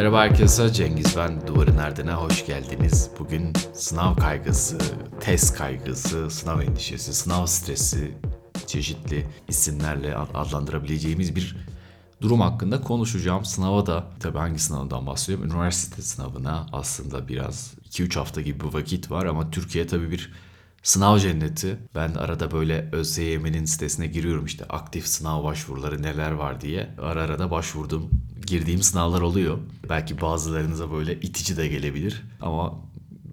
Merhaba herkese, Cengiz ben. Duvarın Erdene hoş geldiniz. Bugün sınav kaygısı, test kaygısı, sınav endişesi, sınav stresi, çeşitli isimlerle adlandırabileceğimiz bir durum hakkında konuşacağım. Sınava da, tabii hangi sınavdan bahsediyorum? Üniversite sınavına aslında biraz 2-3 hafta gibi bir vakit var ama Türkiye tabii bir Sınav cenneti. Ben arada böyle ÖSYM'nin sitesine giriyorum işte aktif sınav başvuruları neler var diye. Ara ara da başvurdum. Girdiğim sınavlar oluyor. Belki bazılarınıza böyle itici de gelebilir ama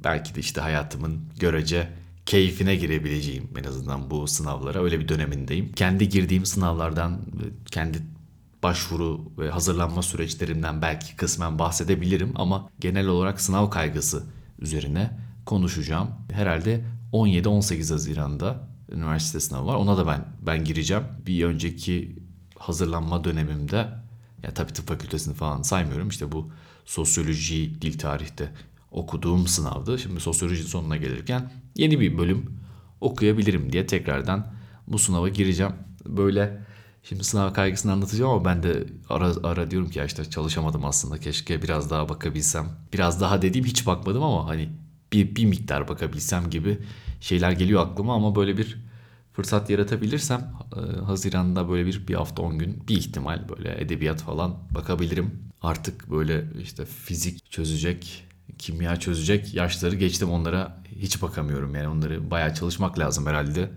belki de işte hayatımın görece keyfine girebileceğim en azından bu sınavlara öyle bir dönemindeyim. Kendi girdiğim sınavlardan kendi başvuru ve hazırlanma süreçlerimden belki kısmen bahsedebilirim ama genel olarak sınav kaygısı üzerine konuşacağım. Herhalde 17-18 Haziran'da üniversite sınavı var. Ona da ben ben gireceğim. Bir önceki hazırlanma dönemimde ya tabii tıp fakültesini falan saymıyorum. İşte bu sosyoloji, dil tarihte okuduğum sınavdı. Şimdi sosyoloji sonuna gelirken yeni bir bölüm okuyabilirim diye tekrardan bu sınava gireceğim. Böyle şimdi sınav kaygısını anlatacağım ama ben de ara ara diyorum ki ya işte çalışamadım aslında. Keşke biraz daha bakabilsem. Biraz daha dediğim hiç bakmadım ama hani bir, bir miktar bakabilsem gibi şeyler geliyor aklıma ama böyle bir fırsat yaratabilirsem e, Haziran'da böyle bir bir hafta 10 gün bir ihtimal böyle edebiyat falan bakabilirim. Artık böyle işte fizik çözecek, kimya çözecek yaşları geçtim onlara hiç bakamıyorum yani onları bayağı çalışmak lazım herhalde.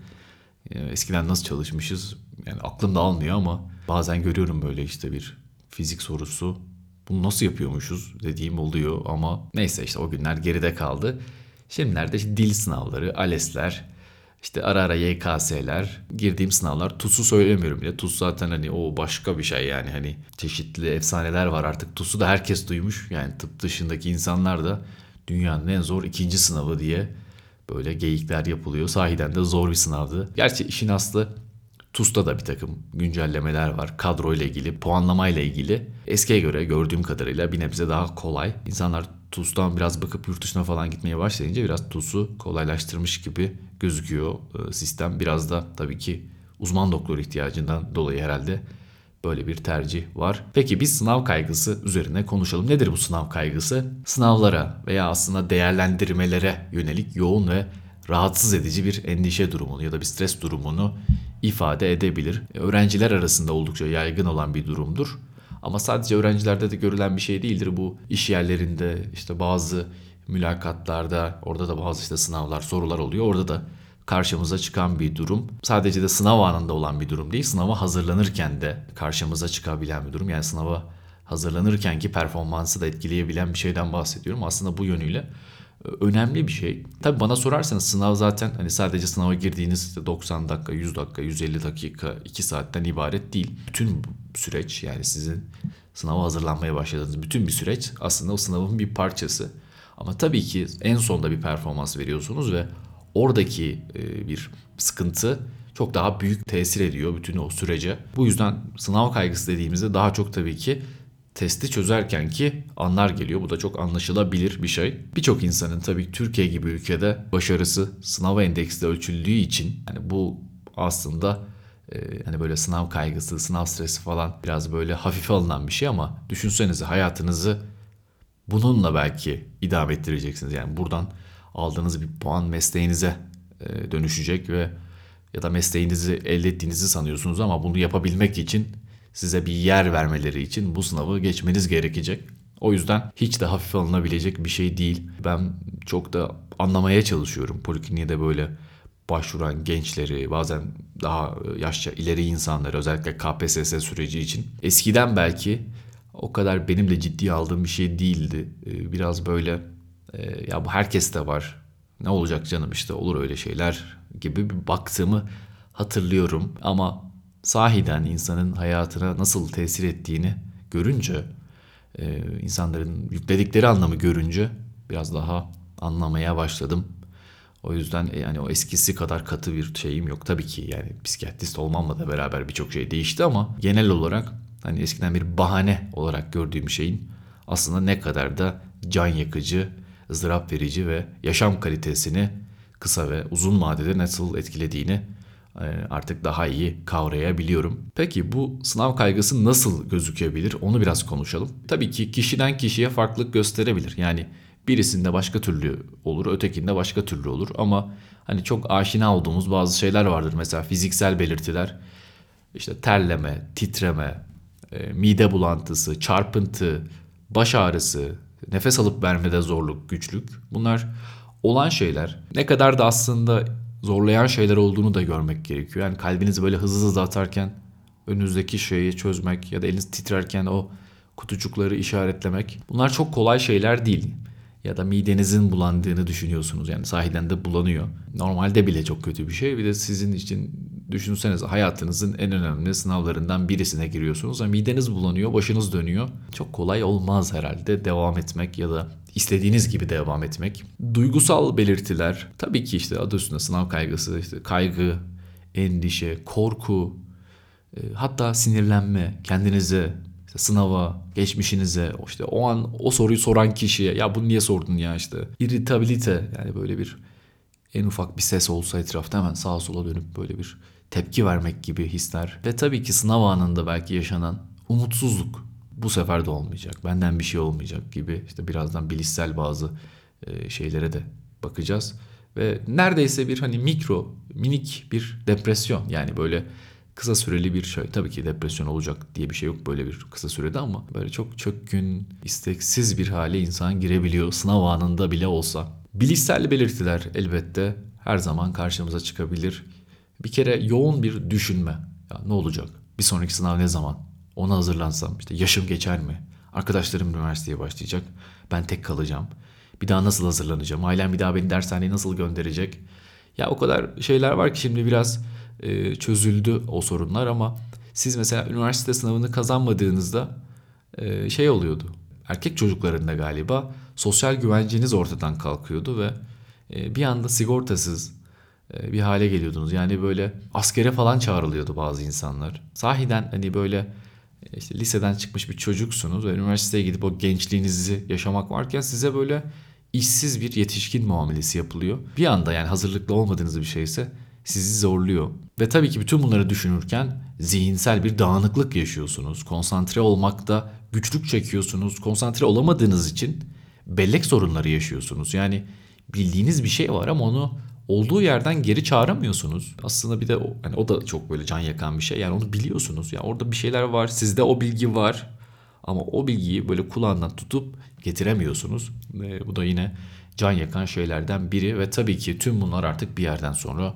E, eskiden nasıl çalışmışız yani aklım da almıyor ama bazen görüyorum böyle işte bir fizik sorusu bunu nasıl yapıyormuşuz dediğim oluyor ama neyse işte o günler geride kaldı. Şimdilerde işte dil sınavları, ALES'ler, işte ara ara YKS'ler, girdiğim sınavlar. TUS'u söylemiyorum bile. TUS zaten hani o başka bir şey yani hani çeşitli efsaneler var artık. TUS'u da herkes duymuş. Yani tıp dışındaki insanlar da dünyanın en zor ikinci sınavı diye böyle geyikler yapılıyor. Sahiden de zor bir sınavdı. Gerçi işin aslı TUS'ta da bir takım güncellemeler var. Kadro ile ilgili, puanlama ile ilgili. Eskiye göre gördüğüm kadarıyla bir nebze daha kolay. İnsanlar TUS'tan biraz bakıp yurt dışına falan gitmeye başlayınca biraz TUS'u kolaylaştırmış gibi gözüküyor e, sistem. Biraz da tabii ki uzman doktor ihtiyacından dolayı herhalde böyle bir tercih var. Peki biz sınav kaygısı üzerine konuşalım. Nedir bu sınav kaygısı? Sınavlara veya aslında değerlendirmelere yönelik yoğun ve rahatsız edici bir endişe durumunu ya da bir stres durumunu ifade edebilir. Öğrenciler arasında oldukça yaygın olan bir durumdur. Ama sadece öğrencilerde de görülen bir şey değildir. Bu iş yerlerinde işte bazı mülakatlarda orada da bazı işte sınavlar, sorular oluyor. Orada da karşımıza çıkan bir durum. Sadece de sınav anında olan bir durum değil. Sınava hazırlanırken de karşımıza çıkabilen bir durum. Yani sınava hazırlanırken ki performansı da etkileyebilen bir şeyden bahsediyorum. Aslında bu yönüyle önemli bir şey. Tabi bana sorarsanız sınav zaten hani sadece sınava girdiğiniz 90 dakika, 100 dakika, 150 dakika, 2 saatten ibaret değil. Bütün süreç yani sizin sınava hazırlanmaya başladığınız bütün bir süreç aslında o sınavın bir parçası. Ama tabii ki en sonda bir performans veriyorsunuz ve oradaki e, bir sıkıntı çok daha büyük tesir ediyor bütün o sürece. Bu yüzden sınav kaygısı dediğimizde daha çok tabii ki testi çözerken ki anlar geliyor. Bu da çok anlaşılabilir bir şey. Birçok insanın tabii Türkiye gibi ülkede başarısı sınav endeksle ölçüldüğü için yani bu aslında e, hani böyle sınav kaygısı, sınav stresi falan biraz böyle hafife alınan bir şey ama düşünsenize hayatınızı bununla belki idame ettireceksiniz. Yani buradan aldığınız bir puan mesleğinize e, dönüşecek ve ya da mesleğinizi elde ettiğinizi sanıyorsunuz ama bunu yapabilmek için size bir yer vermeleri için bu sınavı geçmeniz gerekecek. O yüzden hiç de hafif alınabilecek bir şey değil. Ben çok da anlamaya çalışıyorum polikliniğe de böyle başvuran gençleri, bazen daha yaşça ileri insanları özellikle KPSS süreci için. Eskiden belki o kadar benim de ciddiye aldığım bir şey değildi. Ee, biraz böyle e, ya bu herkeste var. Ne olacak canım işte olur öyle şeyler gibi bir baktığımı hatırlıyorum ama sahiden insanın hayatına nasıl tesir ettiğini görünce, e, insanların yükledikleri anlamı görünce biraz daha anlamaya başladım. O yüzden e, yani o eskisi kadar katı bir şeyim yok. Tabii ki yani psikiyatrist olmamla da beraber birçok şey değişti ama genel olarak hani eskiden bir bahane olarak gördüğüm şeyin aslında ne kadar da can yakıcı, ızdırap verici ve yaşam kalitesini kısa ve uzun vadede nasıl etkilediğini e, artık daha iyi kavrayabiliyorum. Peki bu sınav kaygısı nasıl gözükebilir onu biraz konuşalım. Tabii ki kişiden kişiye farklılık gösterebilir. Yani birisinde başka türlü olur, ötekinde başka türlü olur ama hani çok aşina olduğumuz bazı şeyler vardır. Mesela fiziksel belirtiler, işte terleme, titreme, e, mide bulantısı, çarpıntı, baş ağrısı, nefes alıp vermede zorluk, güçlük. Bunlar olan şeyler. Ne kadar da aslında zorlayan şeyler olduğunu da görmek gerekiyor. Yani kalbinizi böyle hızlı hızlı atarken önünüzdeki şeyi çözmek ya da eliniz titrerken o kutucukları işaretlemek. Bunlar çok kolay şeyler değil. Ya da midenizin bulandığını düşünüyorsunuz. Yani sahiden de bulanıyor. Normalde bile çok kötü bir şey. Bir de sizin için düşünsenize hayatınızın en önemli sınavlarından birisine giriyorsunuz. Yani mideniz bulanıyor, başınız dönüyor. Çok kolay olmaz herhalde devam etmek ya da istediğiniz gibi devam etmek. Duygusal belirtiler tabii ki işte adı üstünde sınav kaygısı, işte kaygı, endişe, korku, e, hatta sinirlenme, kendinize, işte sınava, geçmişinize, işte o an o soruyu soran kişiye ya bunu niye sordun ya? işte. İrritabilite yani böyle bir en ufak bir ses olsa etrafta hemen sağa sola dönüp böyle bir tepki vermek gibi hisler. Ve tabii ki sınav anında belki yaşanan umutsuzluk bu sefer de olmayacak. Benden bir şey olmayacak gibi işte birazdan bilişsel bazı e, şeylere de bakacağız. Ve neredeyse bir hani mikro, minik bir depresyon yani böyle kısa süreli bir şey. Tabii ki depresyon olacak diye bir şey yok böyle bir kısa sürede ama böyle çok çökkün, isteksiz bir hale insan girebiliyor sınav anında bile olsa. Bilişsel belirtiler elbette her zaman karşımıza çıkabilir. Bir kere yoğun bir düşünme. Ya ne olacak? Bir sonraki sınav ne zaman? Ona hazırlansam işte yaşım geçer mi? Arkadaşlarım üniversiteye başlayacak. Ben tek kalacağım. Bir daha nasıl hazırlanacağım? Ailem bir daha beni dershaneye nasıl gönderecek? Ya o kadar şeyler var ki şimdi biraz e, çözüldü o sorunlar ama siz mesela üniversite sınavını kazanmadığınızda e, şey oluyordu. Erkek çocuklarında galiba sosyal güvenceniz ortadan kalkıyordu ve e, bir anda sigortasız e, bir hale geliyordunuz. Yani böyle askere falan çağrılıyordu bazı insanlar. Sahiden hani böyle işte liseden çıkmış bir çocuksunuz ve üniversiteye gidip o gençliğinizi yaşamak varken size böyle işsiz bir yetişkin muamelesi yapılıyor. Bir anda yani hazırlıklı olmadığınız bir şeyse sizi zorluyor. Ve tabii ki bütün bunları düşünürken zihinsel bir dağınıklık yaşıyorsunuz. Konsantre olmakta güçlük çekiyorsunuz. Konsantre olamadığınız için bellek sorunları yaşıyorsunuz. Yani bildiğiniz bir şey var ama onu olduğu yerden geri çağıramıyorsunuz. Aslında bir de o, hani o da çok böyle can yakan bir şey. Yani onu biliyorsunuz. Yani orada bir şeyler var. Sizde o bilgi var. Ama o bilgiyi böyle kulağından tutup getiremiyorsunuz. E, bu da yine can yakan şeylerden biri ve tabii ki tüm bunlar artık bir yerden sonra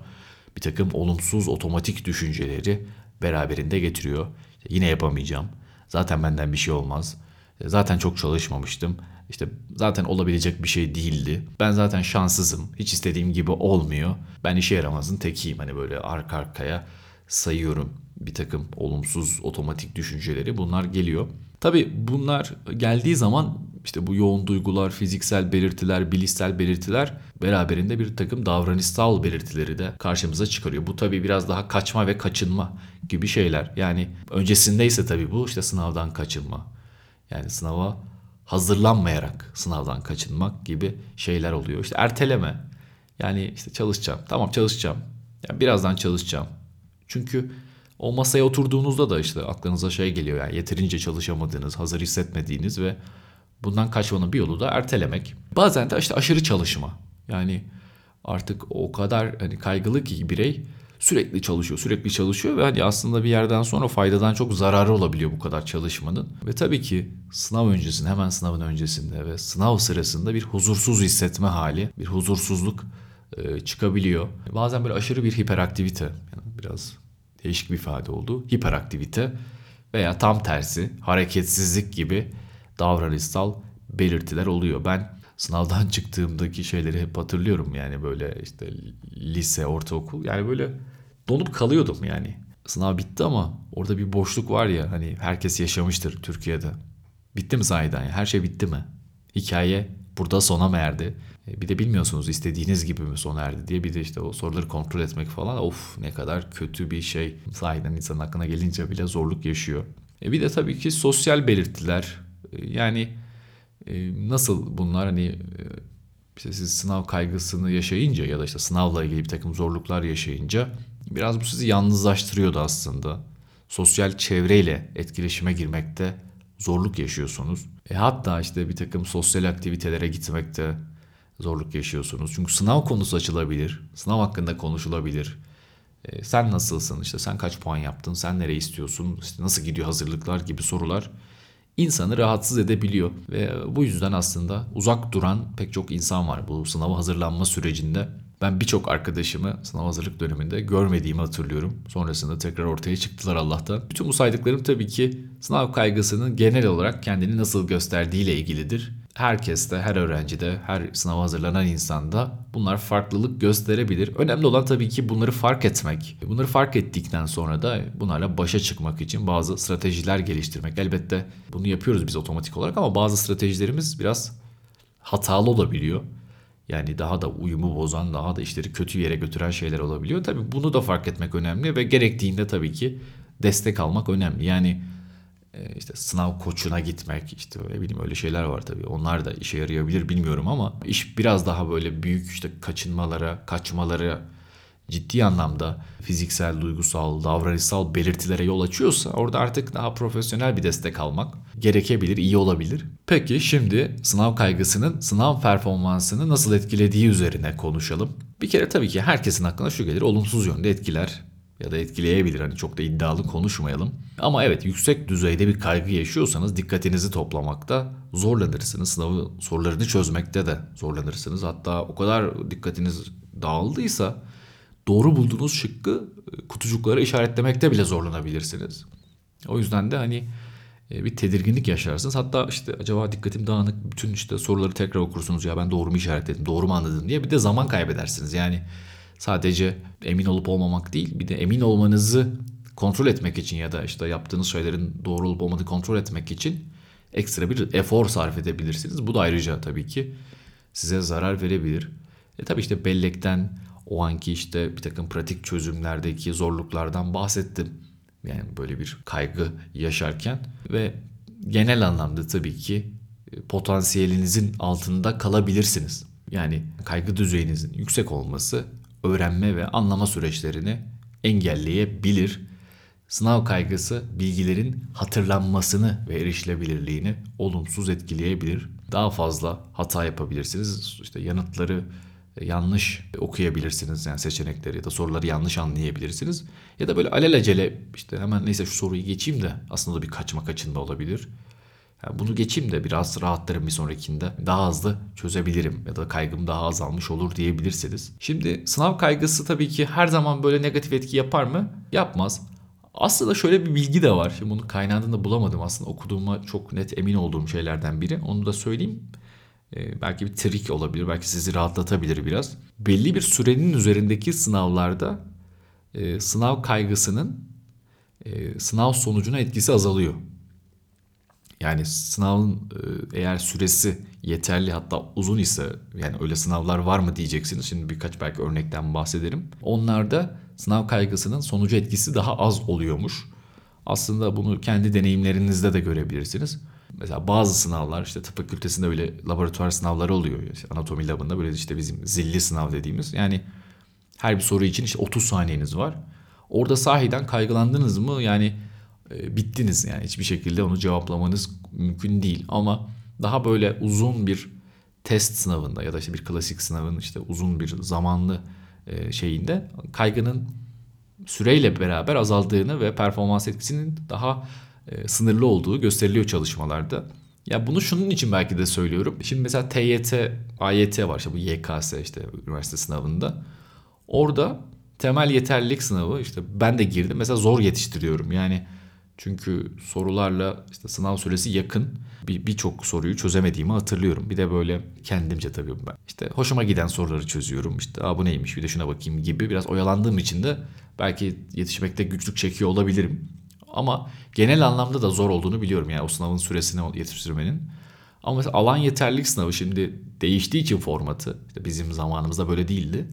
bir takım olumsuz otomatik düşünceleri beraberinde getiriyor. Yine yapamayacağım. Zaten benden bir şey olmaz. Zaten çok çalışmamıştım. İşte zaten olabilecek bir şey değildi. Ben zaten şanssızım. Hiç istediğim gibi olmuyor. Ben işe yaramazın tekiyim. Hani böyle arka arkaya sayıyorum bir takım olumsuz otomatik düşünceleri. Bunlar geliyor. Tabii bunlar geldiği zaman işte bu yoğun duygular, fiziksel belirtiler, bilişsel belirtiler beraberinde bir takım davranışsal belirtileri de karşımıza çıkarıyor. Bu tabii biraz daha kaçma ve kaçınma gibi şeyler. Yani öncesindeyse tabii bu işte sınavdan kaçınma. Yani sınava hazırlanmayarak sınavdan kaçınmak gibi şeyler oluyor. İşte erteleme. Yani işte çalışacağım. Tamam çalışacağım. Yani birazdan çalışacağım. Çünkü o masaya oturduğunuzda da işte aklınıza şey geliyor yani yeterince çalışamadığınız, hazır hissetmediğiniz ve bundan kaçmanın bir yolu da ertelemek. Bazen de işte aşırı çalışma. Yani artık o kadar hani kaygılı ki birey sürekli çalışıyor, sürekli çalışıyor ve hani aslında bir yerden sonra faydadan çok zararı olabiliyor bu kadar çalışmanın. Ve tabii ki sınav öncesinde, hemen sınavın öncesinde ve sınav sırasında bir huzursuz hissetme hali, bir huzursuzluk e, çıkabiliyor. Bazen böyle aşırı bir hiperaktivite, yani biraz değişik bir ifade oldu. Hiperaktivite veya tam tersi hareketsizlik gibi davranışsal belirtiler oluyor. Ben sınavdan çıktığımdaki şeyleri hep hatırlıyorum yani böyle işte lise, ortaokul yani böyle donup kalıyordum yani. Sınav bitti ama orada bir boşluk var ya hani herkes yaşamıştır Türkiye'de. Bitti mi sahiden? Her şey bitti mi? Hikaye burada sona mı erdi? E, bir de bilmiyorsunuz istediğiniz gibi mi sona erdi diye bir de işte o soruları kontrol etmek falan of ne kadar kötü bir şey. Sahiden insanın aklına gelince bile zorluk yaşıyor. E bir de tabii ki sosyal belirtiler e, yani e, nasıl bunlar hani işte siz sınav kaygısını yaşayınca ya da işte sınavla ilgili bir takım zorluklar yaşayınca Biraz bu sizi yalnızlaştırıyordu aslında. Sosyal çevreyle etkileşime girmekte zorluk yaşıyorsunuz. E hatta işte bir takım sosyal aktivitelere gitmekte zorluk yaşıyorsunuz. Çünkü sınav konusu açılabilir. Sınav hakkında konuşulabilir. E, sen nasılsın? İşte sen kaç puan yaptın? Sen nereye istiyorsun? İşte nasıl gidiyor hazırlıklar gibi sorular insanı rahatsız edebiliyor. Ve bu yüzden aslında uzak duran pek çok insan var bu sınava hazırlanma sürecinde. Ben birçok arkadaşımı sınav hazırlık döneminde görmediğimi hatırlıyorum. Sonrasında tekrar ortaya çıktılar Allah'tan. Bütün bu saydıklarım tabii ki sınav kaygısının genel olarak kendini nasıl gösterdiğiyle ilgilidir herkeste, her öğrencide, her sınava hazırlanan insanda bunlar farklılık gösterebilir. Önemli olan tabii ki bunları fark etmek. Bunları fark ettikten sonra da bunlarla başa çıkmak için bazı stratejiler geliştirmek. Elbette bunu yapıyoruz biz otomatik olarak ama bazı stratejilerimiz biraz hatalı olabiliyor. Yani daha da uyumu bozan, daha da işleri kötü yere götüren şeyler olabiliyor. Tabii bunu da fark etmek önemli ve gerektiğinde tabii ki destek almak önemli. Yani e, işte sınav koçuna gitmek işte ne bileyim öyle şeyler var tabii. Onlar da işe yarayabilir bilmiyorum ama iş biraz daha böyle büyük işte kaçınmalara, kaçmalara ciddi anlamda fiziksel, duygusal, davranışsal belirtilere yol açıyorsa orada artık daha profesyonel bir destek almak gerekebilir, iyi olabilir. Peki şimdi sınav kaygısının sınav performansını nasıl etkilediği üzerine konuşalım. Bir kere tabii ki herkesin aklına şu gelir, olumsuz yönde etkiler ya da etkileyebilir. Hani çok da iddialı konuşmayalım. Ama evet yüksek düzeyde bir kaygı yaşıyorsanız dikkatinizi toplamakta zorlanırsınız. Sınavı sorularını çözmekte de zorlanırsınız. Hatta o kadar dikkatiniz dağıldıysa doğru bulduğunuz şıkkı e, kutucuklara işaretlemekte bile zorlanabilirsiniz. O yüzden de hani e, bir tedirginlik yaşarsınız. Hatta işte acaba dikkatim dağınık bütün işte soruları tekrar okursunuz ya ben doğru mu işaretledim, doğru mu anladım diye bir de zaman kaybedersiniz. Yani sadece emin olup olmamak değil bir de emin olmanızı kontrol etmek için ya da işte yaptığınız şeylerin doğru olup olmadığını kontrol etmek için ekstra bir efor sarf edebilirsiniz. Bu da ayrıca tabii ki size zarar verebilir. E tabii işte bellekten o anki işte bir takım pratik çözümlerdeki zorluklardan bahsettim. Yani böyle bir kaygı yaşarken ve genel anlamda tabii ki e, potansiyelinizin altında kalabilirsiniz. Yani kaygı düzeyinizin yüksek olması öğrenme ve anlama süreçlerini engelleyebilir. Sınav kaygısı bilgilerin hatırlanmasını ve erişilebilirliğini olumsuz etkileyebilir. Daha fazla hata yapabilirsiniz. İşte yanıtları yanlış okuyabilirsiniz yani seçenekleri ya da soruları yanlış anlayabilirsiniz. Ya da böyle alelacele işte hemen neyse şu soruyu geçeyim de aslında da bir kaçma kaçınma olabilir. Yani bunu geçeyim de biraz rahatlarım bir sonrakinde. Daha hızlı çözebilirim ya da kaygım daha azalmış olur diyebilirsiniz. Şimdi sınav kaygısı tabii ki her zaman böyle negatif etki yapar mı? Yapmaz. Aslında şöyle bir bilgi de var. Şimdi bunu kaynağında da bulamadım aslında. Okuduğuma çok net emin olduğum şeylerden biri. Onu da söyleyeyim. Ee, belki bir trik olabilir. Belki sizi rahatlatabilir biraz. Belli bir sürenin üzerindeki sınavlarda e, sınav kaygısının e, sınav sonucuna etkisi azalıyor. Yani sınavın e, eğer süresi yeterli hatta uzun ise yani öyle sınavlar var mı diyeceksiniz. Şimdi birkaç belki örnekten bahsederim. Onlarda sınav kaygısının sonucu etkisi daha az oluyormuş. Aslında bunu kendi deneyimlerinizde de görebilirsiniz. Mesela bazı sınavlar işte tıp fakültesinde böyle laboratuvar sınavları oluyor. İşte anatomi labında böyle işte bizim zilli sınav dediğimiz. Yani her bir soru için işte 30 saniyeniz var. Orada sahiden kaygılandınız mı? Yani e, bittiniz yani hiçbir şekilde onu cevaplamanız mümkün değil ama daha böyle uzun bir test sınavında ya da işte bir klasik sınavın işte uzun bir zamanlı e, şeyinde kaygının süreyle beraber azaldığını ve performans etkisinin daha e, sınırlı olduğu gösteriliyor çalışmalarda. Ya bunu şunun için belki de söylüyorum. Şimdi mesela TYT, AYT var işte bu YKS işte üniversite sınavında. Orada temel yeterlilik sınavı işte ben de girdim. Mesela zor yetiştiriyorum. Yani çünkü sorularla işte sınav süresi yakın. Birçok bir soruyu çözemediğimi hatırlıyorum. Bir de böyle kendimce tabii ben. İşte hoşuma giden soruları çözüyorum. İşte Aa, bu neymiş bir de şuna bakayım gibi biraz oyalandığım için de belki yetişmekte güçlük çekiyor olabilirim. Ama genel anlamda da zor olduğunu biliyorum yani o sınavın süresini yetiştirmenin. Ama alan yeterlilik sınavı şimdi değiştiği için formatı işte bizim zamanımızda böyle değildi.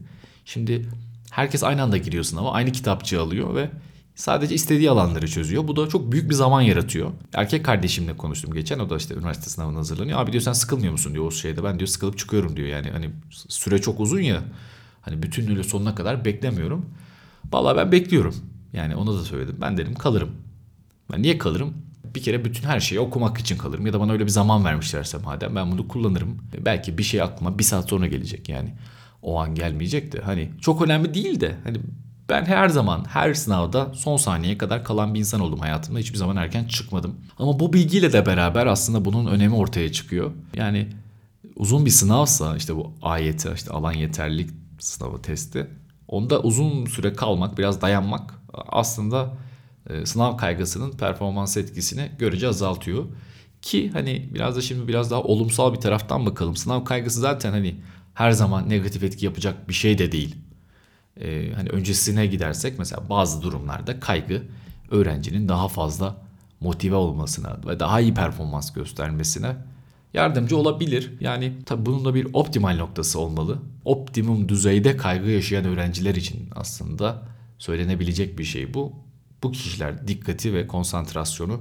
Şimdi herkes aynı anda giriyor sınava aynı kitapçı alıyor ve Sadece istediği alanları çözüyor. Bu da çok büyük bir zaman yaratıyor. Erkek kardeşimle konuştum geçen. O da işte üniversite sınavına hazırlanıyor. Abi diyor sen sıkılmıyor musun diyor o şeyde. Ben diyor sıkılıp çıkıyorum diyor. Yani hani süre çok uzun ya. Hani bütün bütünlüğüyle sonuna kadar beklemiyorum. Valla ben bekliyorum. Yani onu da söyledim. Ben dedim kalırım. Ben niye kalırım? Bir kere bütün her şeyi okumak için kalırım. Ya da bana öyle bir zaman vermişlerse madem ben bunu kullanırım. Belki bir şey aklıma bir saat sonra gelecek yani. O an gelmeyecek de. Hani çok önemli değil de. Hani ben her zaman her sınavda son saniyeye kadar kalan bir insan oldum hayatımda. Hiçbir zaman erken çıkmadım. Ama bu bilgiyle de beraber aslında bunun önemi ortaya çıkıyor. Yani uzun bir sınavsa işte bu AYT işte alan yeterlilik sınavı testi. Onda uzun süre kalmak, biraz dayanmak aslında e, sınav kaygısının performans etkisini görece azaltıyor. Ki hani biraz da şimdi biraz daha olumsal bir taraftan bakalım. Sınav kaygısı zaten hani her zaman negatif etki yapacak bir şey de değil. Ee, hani öncesine gidersek mesela bazı durumlarda kaygı öğrencinin daha fazla motive olmasına ve daha iyi performans göstermesine yardımcı olabilir. Yani tabii bunun da bir optimal noktası olmalı. Optimum düzeyde kaygı yaşayan öğrenciler için aslında söylenebilecek bir şey bu. Bu kişiler dikkati ve konsantrasyonu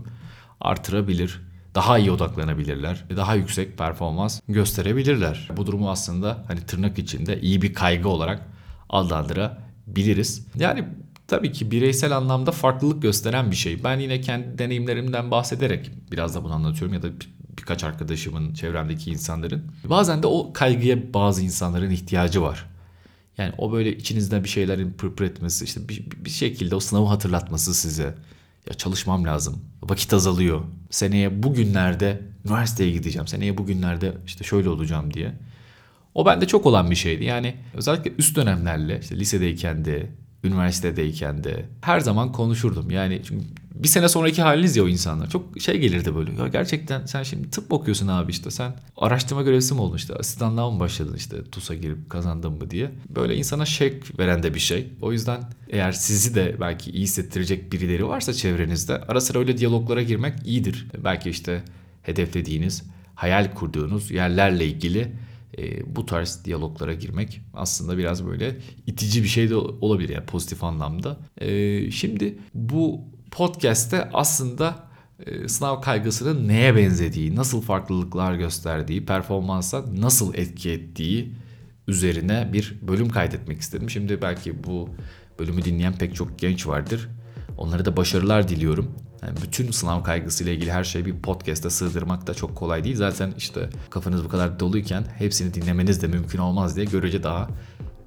artırabilir. Daha iyi odaklanabilirler. Daha yüksek performans gösterebilirler. Bu durumu aslında hani tırnak içinde iyi bir kaygı olarak adlandırabiliriz. Yani tabii ki bireysel anlamda farklılık gösteren bir şey. Ben yine kendi deneyimlerimden bahsederek biraz da bunu anlatıyorum ya da birkaç arkadaşımın, çevremdeki insanların. Bazen de o kaygıya bazı insanların ihtiyacı var. Yani o böyle içinizde bir şeylerin pırpır etmesi, işte bir, bir şekilde o sınavı hatırlatması size. Ya çalışmam lazım. Vakit azalıyor. Seneye bugünlerde üniversiteye gideceğim. Seneye bugünlerde işte şöyle olacağım diye. O bende çok olan bir şeydi. Yani özellikle üst dönemlerle işte lisedeyken de, üniversitedeyken de her zaman konuşurdum. Yani çünkü bir sene sonraki haliniz ya o insanlar. Çok şey gelirdi böyle. Ya gerçekten sen şimdi tıp okuyorsun abi işte. Sen araştırma görevlisi mi oldun işte? Asistanlığa mı başladın işte TUS'a girip kazandın mı diye. Böyle insana şek veren de bir şey. O yüzden eğer sizi de belki iyi hissettirecek birileri varsa çevrenizde ara sıra öyle diyaloglara girmek iyidir. Belki işte hedeflediğiniz, hayal kurduğunuz yerlerle ilgili e, bu tarz diyaloglara girmek aslında biraz böyle itici bir şey de olabilir yani pozitif anlamda. E, şimdi bu podcast'te aslında e, sınav kaygısının neye benzediği, nasıl farklılıklar gösterdiği, performansa nasıl etki ettiği üzerine bir bölüm kaydetmek istedim. Şimdi belki bu bölümü dinleyen pek çok genç vardır. Onlara da başarılar diliyorum. Yani bütün sınav kaygısıyla ilgili her şeyi bir podcast'e sığdırmak da çok kolay değil. Zaten işte kafanız bu kadar doluyken hepsini dinlemeniz de mümkün olmaz diye görece daha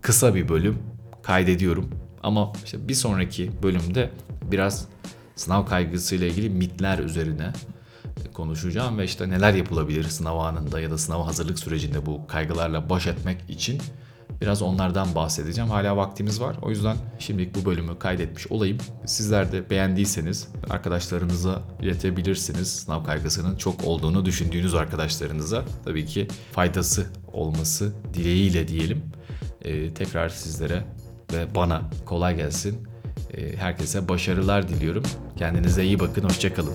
kısa bir bölüm kaydediyorum. Ama işte bir sonraki bölümde biraz sınav kaygısıyla ilgili mitler üzerine konuşacağım ve işte neler yapılabilir sınav anında ya da sınav hazırlık sürecinde bu kaygılarla baş etmek için Biraz onlardan bahsedeceğim. Hala vaktimiz var. O yüzden şimdilik bu bölümü kaydetmiş olayım. Sizler de beğendiyseniz arkadaşlarınıza iletebilirsiniz. Sınav kaygısının çok olduğunu düşündüğünüz arkadaşlarınıza tabii ki faydası olması dileğiyle diyelim. Ee, tekrar sizlere ve bana kolay gelsin. Ee, herkese başarılar diliyorum. Kendinize iyi bakın. Hoşçakalın.